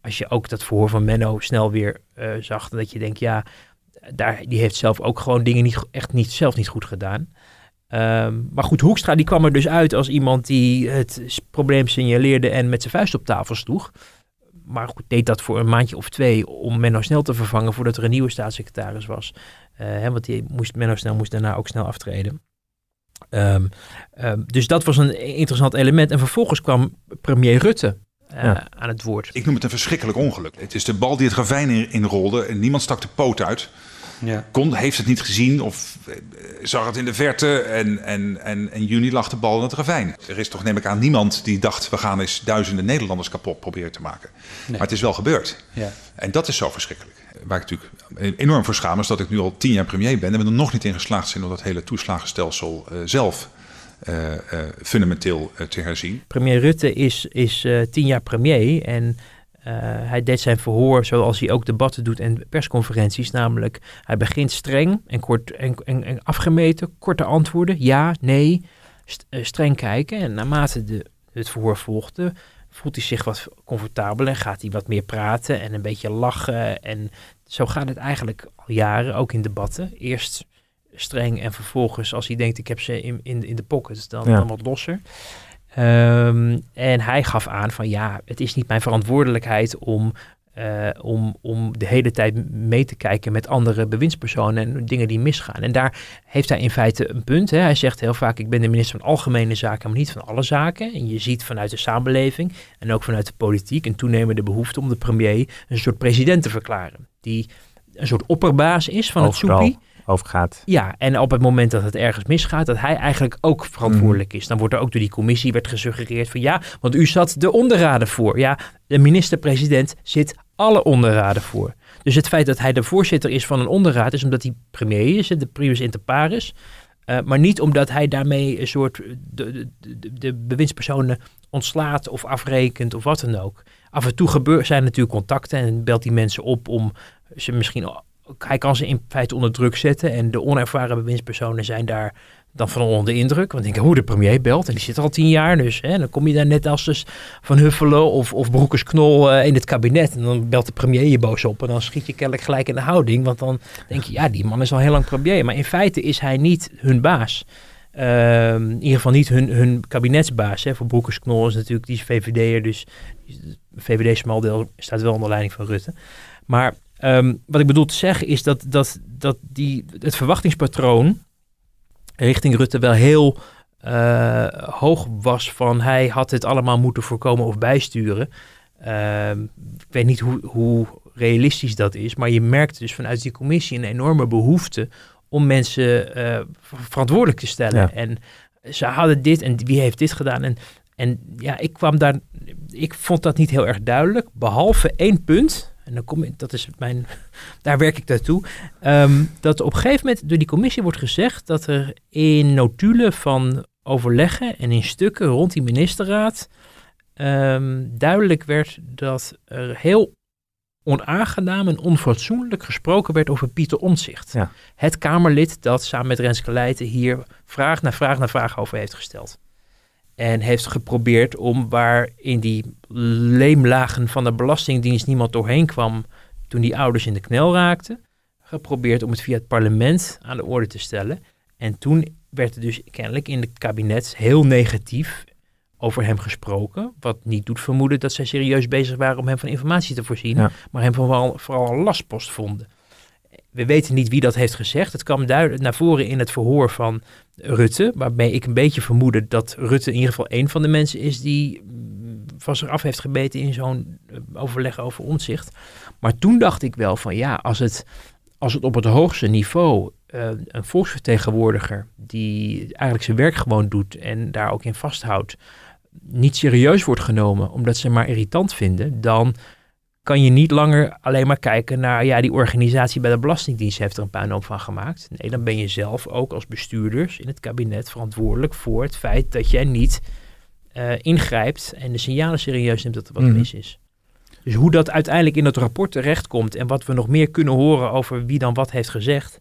als je ook dat verhoor van Menno snel weer eh, zag, dat je denkt, ja, daar, die heeft zelf ook gewoon dingen niet, echt niet, zelf niet goed gedaan. Ehm, maar goed, Hoekstra die kwam er dus uit als iemand die het probleem signaleerde en met zijn vuist op tafel sloeg. Maar goed, deed dat voor een maandje of twee om Menno Snel te vervangen voordat er een nieuwe staatssecretaris was. Eh, hè, want die moest, Menno Snel moest daarna ook snel aftreden. Ehm, ehm, dus dat was een interessant element. En vervolgens kwam premier Rutte eh, Ja. aan het woord. Ik noem het een verschrikkelijk ongeluk. Het is de bal die het ravijn in- inrolde en niemand stak de poot uit. Ja. Kon, heeft het niet gezien of eh, zag het in de verte en, en, en in juni lag de bal in het ravijn. Er is toch neem ik aan niemand die dacht we gaan eens duizenden Nederlanders kapot proberen te maken. Maar het is wel gebeurd. Ja. En dat is zo verschrikkelijk. Waar ik natuurlijk enorm voor schaam is dat ik nu al tien jaar premier ben en we er nog niet in geslaagd zijn om dat hele toeslagenstelsel eh, zelf eh, eh, fundamenteel te herzien. Premier Rutte is, is eh, tien jaar premier en hij deed zijn verhoor zoals hij ook debatten doet en persconferenties. Namelijk, hij begint streng en, kort, en, en, en afgemeten, korte antwoorden, ja, nee, st- eh, streng kijken. En naarmate de, het verhoor volgde, voelt hij zich wat comfortabeler en gaat hij wat meer praten en een beetje lachen. En zo gaat het eigenlijk al jaren, ook in debatten. Eerst streng en vervolgens, als hij denkt ik heb ze in, in, in de pocket, dan, Ja. dan wat losser. Ehm, en hij gaf aan van ja, het is niet mijn verantwoordelijkheid om, eh, om, om de hele tijd mee te kijken met andere bewindspersonen en dingen die misgaan. En daar heeft hij in feite een punt. Hè. Hij zegt heel vaak, ik ben de minister van Algemene Zaken, maar niet van alle zaken. En je ziet vanuit de samenleving en ook vanuit de politiek een toenemende behoefte om de premier een soort president te verklaren. Die een soort opperbaas is van het Overal. Overgaat. Ja, en op het moment dat het ergens misgaat, dat hij eigenlijk ook verantwoordelijk is. Dan wordt er ook door die commissie werd gesuggereerd van ja, want u zat de onderraden voor. Ja, de minister-president zit alle onderraden voor. Dus het feit dat hij de voorzitter is van een onderraad is omdat hij premier is, de primus inter pares. Eh, maar niet omdat hij daarmee een soort de, de, de, de bewindspersonen ontslaat of afrekent of wat dan ook. Af en toe gebeur, zijn er natuurlijk contacten en belt die mensen op om ze misschien hij kan ze in feite onder druk zetten. En de onervaren bewindspersonen zijn daar dan van onder de indruk. Want denken, hoe de premier belt. En die zit al tien jaar. Dus hè, dan kom je daar net als dus Van Huffelen of, of Broekers Knol eh, in het kabinet. En dan belt de premier je boos op. En dan schiet je kennelijk gelijk in de houding. Want dan denk je, ja, die man is al heel lang premier. Maar in feite is hij niet hun baas. Ehm, in ieder geval niet hun, hun kabinetsbaas. Hè. Voor Broekers-Knol is natuurlijk, die is VVD'er, dus VVD smaldeel staat wel onder leiding van Rutte. Maar ehm, wat ik bedoel te zeggen is dat, dat, dat die, het verwachtingspatroon richting Rutte wel heel uh, hoog was van hij had het allemaal moeten voorkomen of bijsturen. Ehm, ik weet niet hoe, hoe realistisch dat is, maar je merkt dus vanuit die commissie een enorme behoefte om mensen uh, verantwoordelijk te stellen. En ze hadden dit en wie heeft dit gedaan. En, en ja, ik kwam daar, ik vond dat niet heel erg duidelijk, behalve één punt. En dan kom ik, dat is mijn, <laughs> daar werk ik naartoe. Um, dat op een gegeven moment door die commissie wordt gezegd dat er in notulen van overleggen en in stukken rond die ministerraad um, duidelijk werd dat er heel onaangenaam en onfatsoenlijk gesproken werd over Pieter Omtzigt. Ja. Het Kamerlid dat samen met Renske Leijten hier vraag na vraag na vraag over heeft gesteld. En heeft geprobeerd om waar in die leemlagen van de Belastingdienst niemand doorheen kwam toen die ouders in de knel raakten, geprobeerd om het via het parlement aan de orde te stellen. En toen werd er dus kennelijk in het kabinet heel negatief over hem gesproken. Wat niet doet vermoeden dat zij serieus bezig waren om hem van informatie te voorzien. Maar hem vooral, vooral een lastpost vonden. We weten niet wie dat heeft gezegd. Het kwam duidelijk naar voren in het verhoor van Rutte. Waarbij ik een beetje vermoedde dat Rutte in ieder geval een van de mensen is die van zich af heeft gebeten in zo'n eh, overleg over omzicht. Maar toen dacht ik wel van ja, als het, als het op het hoogste niveau uh, een volksvertegenwoordiger die eigenlijk zijn werk gewoon doet en daar ook in vasthoudt, niet serieus wordt genomen omdat ze maar irritant vinden, dan kan je niet langer alleen maar kijken naar, ja, die organisatie bij de Belastingdienst heeft er een puinhoop van gemaakt. Nee, dan ben je zelf ook als bestuurders in het kabinet verantwoordelijk voor het feit dat jij niet uh, ingrijpt en de signalen serieus neemt dat er wat mhm. mis is. Dus hoe dat uiteindelijk in het rapport terechtkomt en wat we nog meer kunnen horen over wie dan wat heeft gezegd,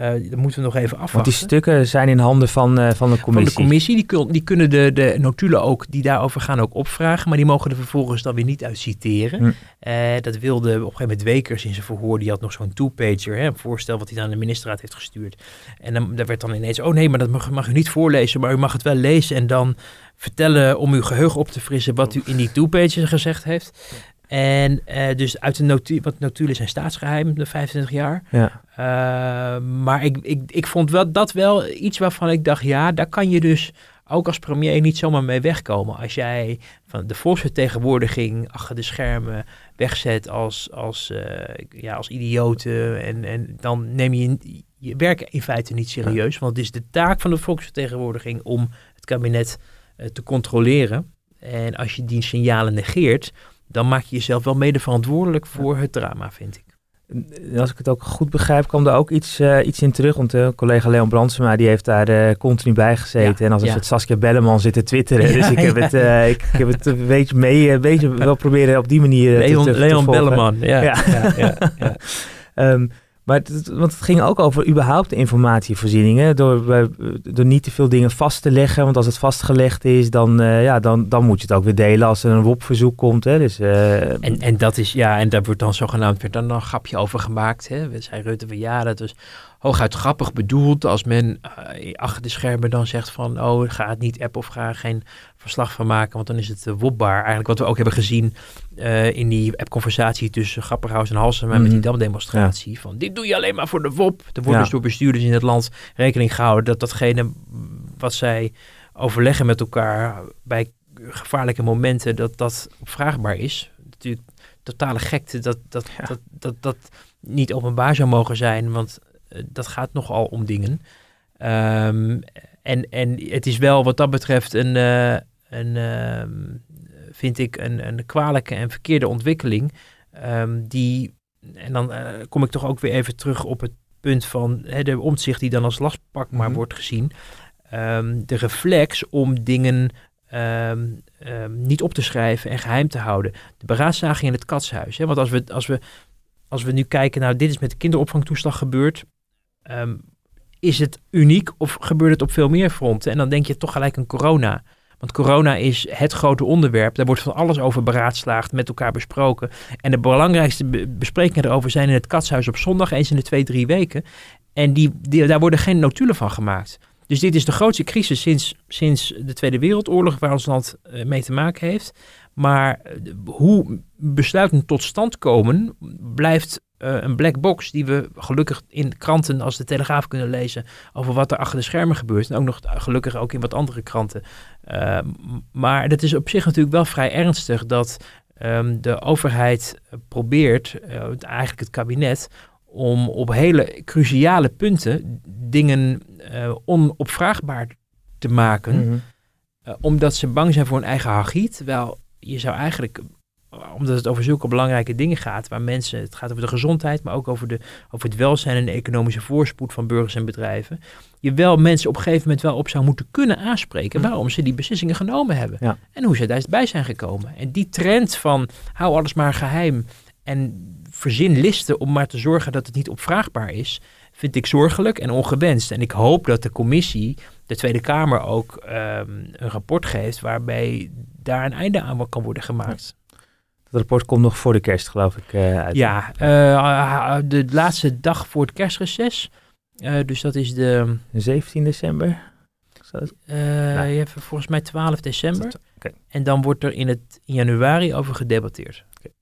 uh, dat moeten we nog even afwachten. Want die stukken zijn in handen van, uh, van de commissie. Van de commissie, die, kun, die kunnen de, de notulen ook, die daarover gaan, ook opvragen. Maar die mogen er vervolgens dan weer niet uit citeren. Hm. Uh, dat wilde op een gegeven moment Wekers in zijn verhoor. Die had nog zo'n two-pager, een voorstel wat hij aan de ministerraad heeft gestuurd. En dan daar werd dan ineens, oh nee, maar dat mag, mag u niet voorlezen. Maar u mag het wel lezen en dan vertellen om uw geheugen op te frissen wat u in die two-pager gezegd heeft. En uh, dus uit de notulen, want notulen zijn staatsgeheim, de 25 jaar. Ja. Uh, maar ik, ik, ik vond wel, dat wel iets waarvan ik dacht, ja, daar kan je dus ook als premier niet zomaar mee wegkomen. Als jij van de volksvertegenwoordiging achter de schermen wegzet als, als, uh, ja, als idioten. En, en dan neem je je werk in feite niet serieus. Want het is de taak van de volksvertegenwoordiging om het kabinet te controleren. En als je die signalen negeert, dan maak je jezelf wel mede verantwoordelijk voor het drama, vind ik. Als ik het ook goed begrijp, kwam er ook iets, uh, iets in terug. Want uh, collega Leon Brandsema die heeft daar uh, continu bij gezeten. en als ja. het Saskia Belleman zit te twitteren. dus ik heb, het, ik, ik, heb het een beetje mee, een beetje wel proberen op die manier Leon, te, te, Leon Belleman, ja. ja. ja, um, <laughs> Maar het, want het ging ook over überhaupt informatievoorzieningen. Door, door niet te veel dingen vast te leggen. Want als het vastgelegd is, dan, uh, ja, dan, dan moet je het ook weer delen als er een WOP-verzoek komt. Hè. Dus, uh, en, en dat is, ja, en daar wordt dan zogenaamd weer dan een grapje over gemaakt. Hè. We zei Rutte van ja, dat is hooguit grappig bedoeld. Als men uh, achter de schermen dan zegt van oh, ga het niet app of ga geen verslag van maken. Want dan is het uh, wopbaar. Eigenlijk wat we ook hebben gezien uh, in die app-conversatie tussen Grapperhaus en Halsema mm -hmm. met die mhm. damdemonstratie. Ja. Van dit doe je alleen maar voor de WOP. Er wordt ja. dus door bestuurders in het land rekening gehouden dat datgene wat zij overleggen met elkaar bij gevaarlijke momenten, dat dat opvraagbaar is. Natuurlijk totale gekte dat dat, ja. dat, dat, dat niet openbaar zou mogen zijn, want uh, dat gaat nogal om dingen. Um, en, en het is wel wat dat betreft een, uh, een uh, vind ik, een, een kwalijke en verkeerde ontwikkeling. Um, die, en dan uh, kom ik toch ook weer even terug op het punt van hè, de omzicht die dan als lastpak maar mm-hmm. wordt gezien. Um, de reflex om dingen um, niet op te schrijven en geheim te houden. De beraadslaging in het katshuis. Hè? Want als we, als, we, als we nu kijken, nou dit is met de kinderopvangtoeslag gebeurd. is het uniek of gebeurt het op veel meer fronten? En dan denk je toch gelijk aan corona. Want corona is het grote onderwerp. Daar wordt van alles over beraadslaagd, met elkaar besproken. En de belangrijkste be besprekingen erover zijn in het katshuis op zondag, eens in de twee, drie weken. En die, daar worden geen notulen van gemaakt. Dus dit is de grootste crisis sinds, sinds de Tweede Wereldoorlog waar ons land eh, mee te maken heeft. Maar eh, hoe besluiten tot stand komen blijft een black box die we gelukkig in kranten als de Telegraaf kunnen lezen over wat er achter de schermen gebeurt. En ook nog gelukkig ook in wat andere kranten. Uh, maar dat is op zich natuurlijk wel vrij ernstig dat um, de overheid probeert, uh, eigenlijk het kabinet, om op hele cruciale punten dingen uh, onopvraagbaar te maken. Mm -hmm. uh, omdat ze bang zijn voor hun eigen hagiet. Terwijl je zou eigenlijk, omdat het over zulke belangrijke dingen gaat, waar mensen, het gaat over de gezondheid, maar ook over, de, over het welzijn en de economische voorspoed van burgers en bedrijven. Je wel mensen op een gegeven moment wel op zou moeten kunnen aanspreken mm. waarom ze die beslissingen genomen hebben. Ja. En hoe ze daarbij zijn gekomen. En die trend van hou alles maar geheim en verzin listen om maar te zorgen dat het niet opvraagbaar is, vind ik zorgelijk en ongewenst. En ik hoop dat de commissie, de Tweede Kamer ook um, een rapport geeft waarbij daar een einde aan kan worden gemaakt. Het rapport komt nog voor de kerst, geloof ik, uh, uit. Ja, uh, de laatste dag voor het kerstreces. Uh, dus dat is de... 17 december? Je hebt volgens mij 12 december. Okay. En dan wordt er in, het, in januari over gedebatteerd. Okay.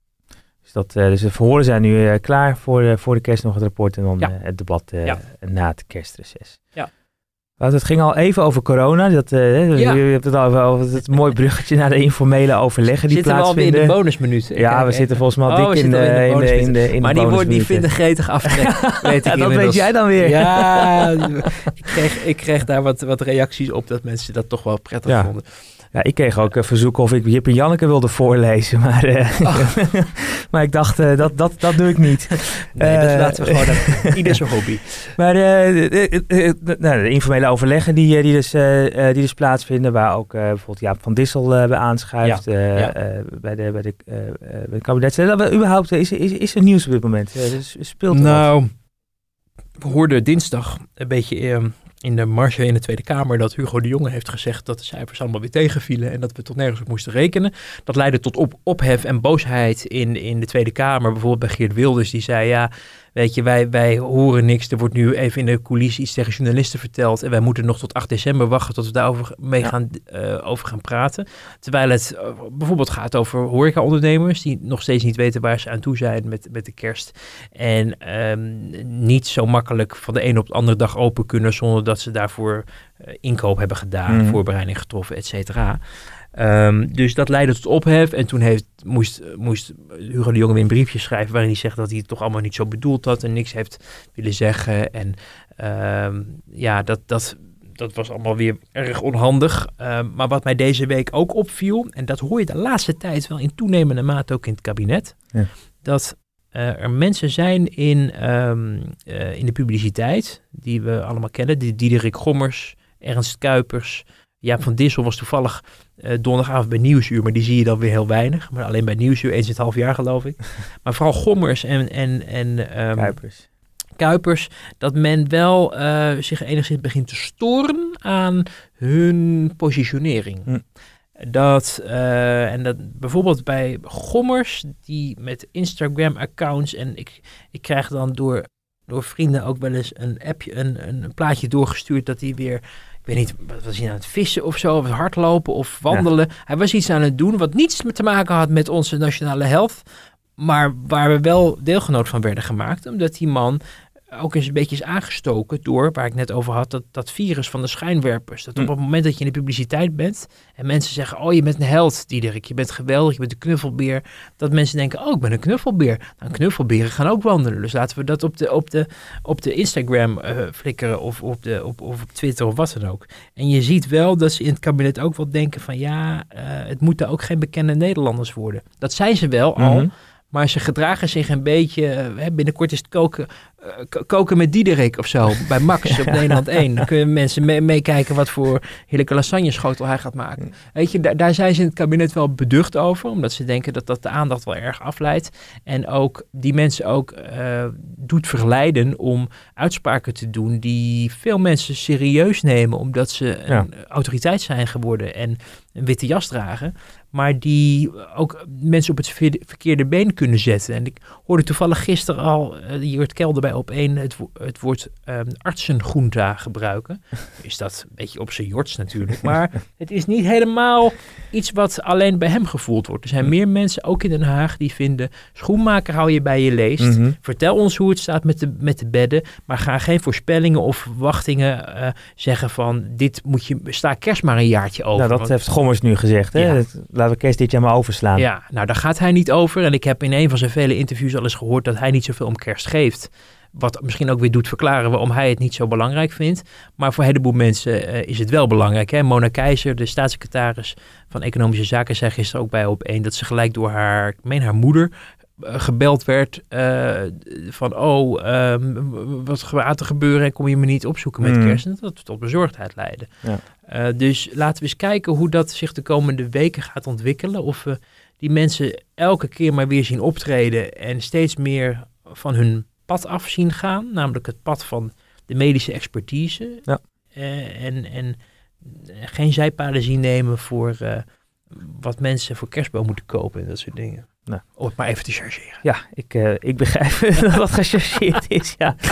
Dus, dat, uh, dus de verhoren zijn nu uh, klaar voor, uh, voor de kerst nog het rapport en dan ja. het debat ja. na het kerstreces. Ja. Want het ging al even over corona. Dat, ja. Je hebt het al over, het <laughs> mooi bruggetje naar de informele overleggen die zitten plaatsvinden. Zitten we alweer in de bonusminuut? Ja, we zitten volgens mij al oh, dik in de, in de, in de, in Maar die, wordt, die vinden gretig aftrek, <laughs> weet ik ja, Dat weet jij dan weer. Ja, <laughs> ik kreeg, ik kreeg daar wat, wat reacties op dat mensen dat toch wel prettig ja. vonden. Ja, ik kreeg ook een verzoek of ik Jip en Janneke wilde voorlezen. <laughs> Maar, uh, oh. <laughs> maar ik dacht, uh, dat, dat, dat doe ik niet. <laughs> Nee, dat laten we gewoon aan ieder zijn hobby. Maar de, nou, de informele overleggen die, die, dus, die dus plaatsvinden, waar ook bijvoorbeeld Jaap van Dissel bij aanschuift. Ja. Ja. bij, de, bij, de, bij de kabinet. Dat, überhaupt, is, is, is er nieuws op dit moment? speelt er nou, wat? we hoorden dinsdag een beetje in de marge in de Tweede Kamer dat Hugo de Jonge heeft gezegd dat de cijfers allemaal weer tegenvielen en dat we tot nergens op moesten rekenen. Dat leidde tot op, ophef en boosheid in, in de Tweede Kamer. Bijvoorbeeld bij Geert Wilders, die zei ja, weet je, wij, wij horen niks. Er wordt nu even in de coulissen iets tegen journalisten verteld en wij moeten nog tot 8 december wachten tot we daarover mee ja. gaan, uh, over gaan praten. Terwijl het uh, bijvoorbeeld gaat over horecaondernemers die nog steeds niet weten waar ze aan toe zijn met, met de kerst. En um, niet zo makkelijk van de ene op de andere dag open kunnen zonder dat ze daarvoor uh, inkoop hebben gedaan, mm. voorbereiding getroffen, et cetera. Um, dus dat leidde tot ophef. En toen heeft, moest, moest Hugo de Jonge weer een briefje schrijven waarin hij zegt dat hij het toch allemaal niet zo bedoeld had en niks heeft willen zeggen. En um, ja, dat, dat, dat was allemaal weer erg onhandig. Um, maar wat mij deze week ook opviel, en dat hoor je de laatste tijd wel in toenemende mate ook in het kabinet, ja. dat uh, er mensen zijn in, um, uh, in de publiciteit, die we allemaal kennen, die Diederik Gommers, Ernst Kuipers, Jaap van Dissel was toevallig uh, donderdagavond bij Nieuwsuur, maar die zie je dan weer heel weinig. Maar alleen bij Nieuwsuur, eens in het half jaar geloof ik. <laughs> maar vooral Gommers en, en, en um, Kuipers. Kuipers, dat men wel uh, zich enigszins begint te storen aan hun positionering. Hm. Dat, uh, en dat bijvoorbeeld bij Gommers, die met Instagram-accounts, en ik, ik krijg dan door, door vrienden ook wel eens een appje, een, een plaatje doorgestuurd dat hij weer weet niet, wat was hij aan het vissen of zo, of hardlopen of wandelen. Ja. Hij was iets aan het doen wat niets te maken had met onze nationale health, maar waar we wel deelgenoot van werden gemaakt, omdat die man ook eens een beetje is aangestoken door, waar ik net over had, dat, dat virus van de schijnwerpers. Dat op het moment dat je in de publiciteit bent en mensen zeggen, oh je bent een held, Diederik, je bent geweldig, je bent een knuffelbeer. Dat mensen denken, oh ik ben een knuffelbeer. Nou, knuffelberen gaan ook wandelen. Dus laten we dat op de, op de, op de Instagram uh, flikkeren of op, de, op, of op Twitter of wat dan ook. En je ziet wel dat ze in het kabinet ook wel denken van, ja, uh, het moeten ook geen bekende Nederlanders worden. Dat zijn ze wel al. Mhm. Maar ze gedragen zich een beetje. Hè, binnenkort is het koken, uh, koken met Diederik of zo. Bij Max op <laughs> Nederland 1. Dan kunnen mensen meekijken mee wat voor heerlijke lasagne-schotel hij gaat maken. Weet je, daar, daar, zijn ze in het kabinet wel beducht over. Omdat ze denken dat dat de aandacht wel erg afleidt. En ook die mensen ook uh, doet verleiden om uitspraken te doen. die veel mensen serieus nemen. omdat ze een Ja. autoriteit zijn geworden en een witte jas dragen. Maar die ook mensen op het verkeerde been kunnen zetten. En ik hoorde toevallig gisteren al, uh, hier werd Kelder bij op één, het, het woord um, artsengroenta gebruiken. <laughs> Is dat een beetje op zijn jorts natuurlijk, maar het is niet helemaal iets wat alleen bij hem gevoeld wordt. Er zijn meer mensen, ook in Den Haag, die vinden, schoenmaker hou je bij je leest. Mhm. Vertel ons hoe het staat met de, met de bedden, maar ga geen voorspellingen of verwachtingen uh, zeggen van, dit moet je, sta kerst maar een jaartje over. Nou, dat Want- heeft Gommers nu gezegd. Hè? Ja. Dat- laten we kerst dit jaar maar overslaan. Ja, nou daar gaat hij niet over. En ik heb in een van zijn vele interviews al eens gehoord dat hij niet zoveel om kerst geeft. Wat misschien ook weer doet verklaren waarom hij het niet zo belangrijk vindt. Maar voor een heleboel mensen eh, is het wel belangrijk. Hè? Mona Keizer, de staatssecretaris van Economische Zaken, zei gisteren ook bij op één dat ze gelijk door haar, ik meen haar moeder, gebeld werd eh, van oh, ehm, wat gaat er gebeuren en kom je me niet opzoeken met Mm. kerst. En dat tot bezorgdheid leidde. Ja. Eh, dus laten we eens kijken hoe dat zich de komende weken gaat ontwikkelen. Of we die mensen elke keer maar weer zien optreden en steeds meer van hun pad af zien gaan. Namelijk het pad van de medische expertise. Ja. Eh, en, en geen zijpaden zien nemen voor eh, wat mensen voor kerstboom moeten kopen en dat soort dingen. Nou. Om het maar even te chargeren. Ja, ik, eh, ik begrijp <laughs> dat dat gechargeerd is, ja. <laughs>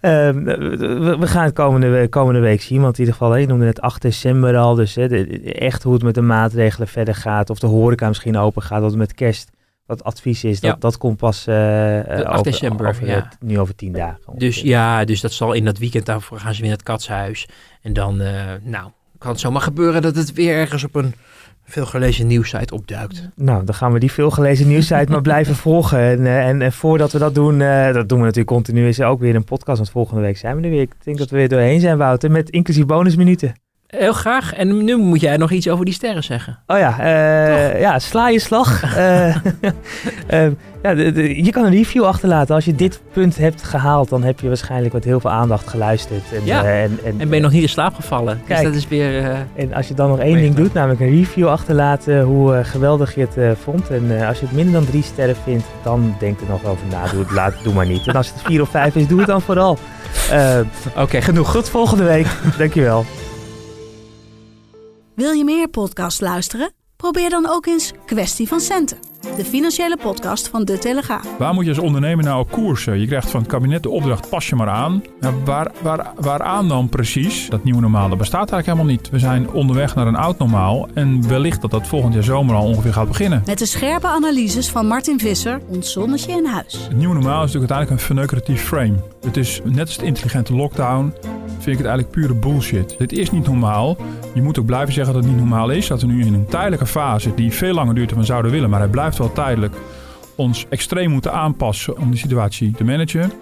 Ehm, we, we gaan het komende, komende week zien, want in ieder geval, je noemde het 8 december al, dus hè, de- de- echt hoe het met de maatregelen verder gaat, of de horeca misschien open gaat, wat met kerst, wat advies is, dat, Ja. dat komt pas eh, eh, 8 over, december, over, ja. nu over tien dagen. Dus ja, dus dat zal in dat weekend daarvoor gaan ze weer naar het katshuis. En dan, eh, nou, kan het zomaar gebeuren dat het weer ergens op een veelgelezen nieuwssite opduikt. Nou, dan gaan we die veelgelezen nieuwssite maar blijven <laughs> volgen. En, eh, en, en voordat we dat doen, eh, dat doen we natuurlijk continu, is er ook weer een podcast. Want volgende week zijn we er weer. Ik denk dat we er doorheen zijn, Wouter, met inclusief bonusminuten. Heel graag. En nu moet jij nog iets over die sterren zeggen. Oh ja, eh, ja sla je slag. <laughs> Eh, <laughs> eh, ja, de- de- je kan een review achterlaten. Als je dit punt hebt gehaald, dan heb je waarschijnlijk met heel veel aandacht geluisterd. En, Ja, eh, en, en, En ben je nog niet in slaap gevallen. Kijk. Dus dat is weer... en als je dan nog één ding doet, namelijk een review achterlaten, hoe geweldig je het vond. En als je het minder dan drie sterren vindt, dan denk er nog over na. Doe het laat, doe maar niet. En als het vier of vijf is, doe het dan vooral. Oké, genoeg. Goed, volgende week. Dankjewel. Wil je meer podcasts luisteren? Probeer dan ook eens Kwestie van Centen, de financiële podcast van De Telegraaf. Waar moet je als ondernemer nou op koersen? Je krijgt van het kabinet de opdracht, pas je maar aan. Ja, waar, waar, waaraan dan precies? Dat nieuwe normaal, dat bestaat eigenlijk helemaal niet. We zijn onderweg naar een oud normaal. En wellicht dat dat volgend jaar zomer al ongeveer gaat beginnen. Met de scherpe analyses van Martin Visser, ons zonnetje in huis. Het nieuwe normaal is natuurlijk uiteindelijk een verneukeratief frame. Het is net als de intelligente lockdown, vind ik het eigenlijk pure bullshit. Dit is niet normaal. Je moet ook blijven zeggen dat het niet normaal is. Dat we nu in een tijdelijke fase, die veel langer duurt dan we zouden willen, maar hij blijft wel tijdelijk, ons extreem moeten aanpassen om die situatie te managen.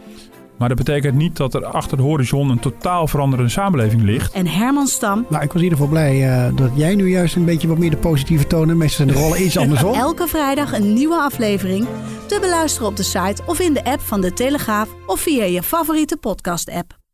Maar dat betekent niet dat er achter de horizon een totaal veranderende samenleving ligt. En Herman Stam, Nou, ik was in ieder geval blij eh, dat jij nu juist een beetje wat meer de positieve toon en meestal zijn de rollen iets <laughs> andersom. elke vrijdag een nieuwe aflevering. Te beluisteren op de site of in de app van De Telegraaf of via je favoriete podcast-app.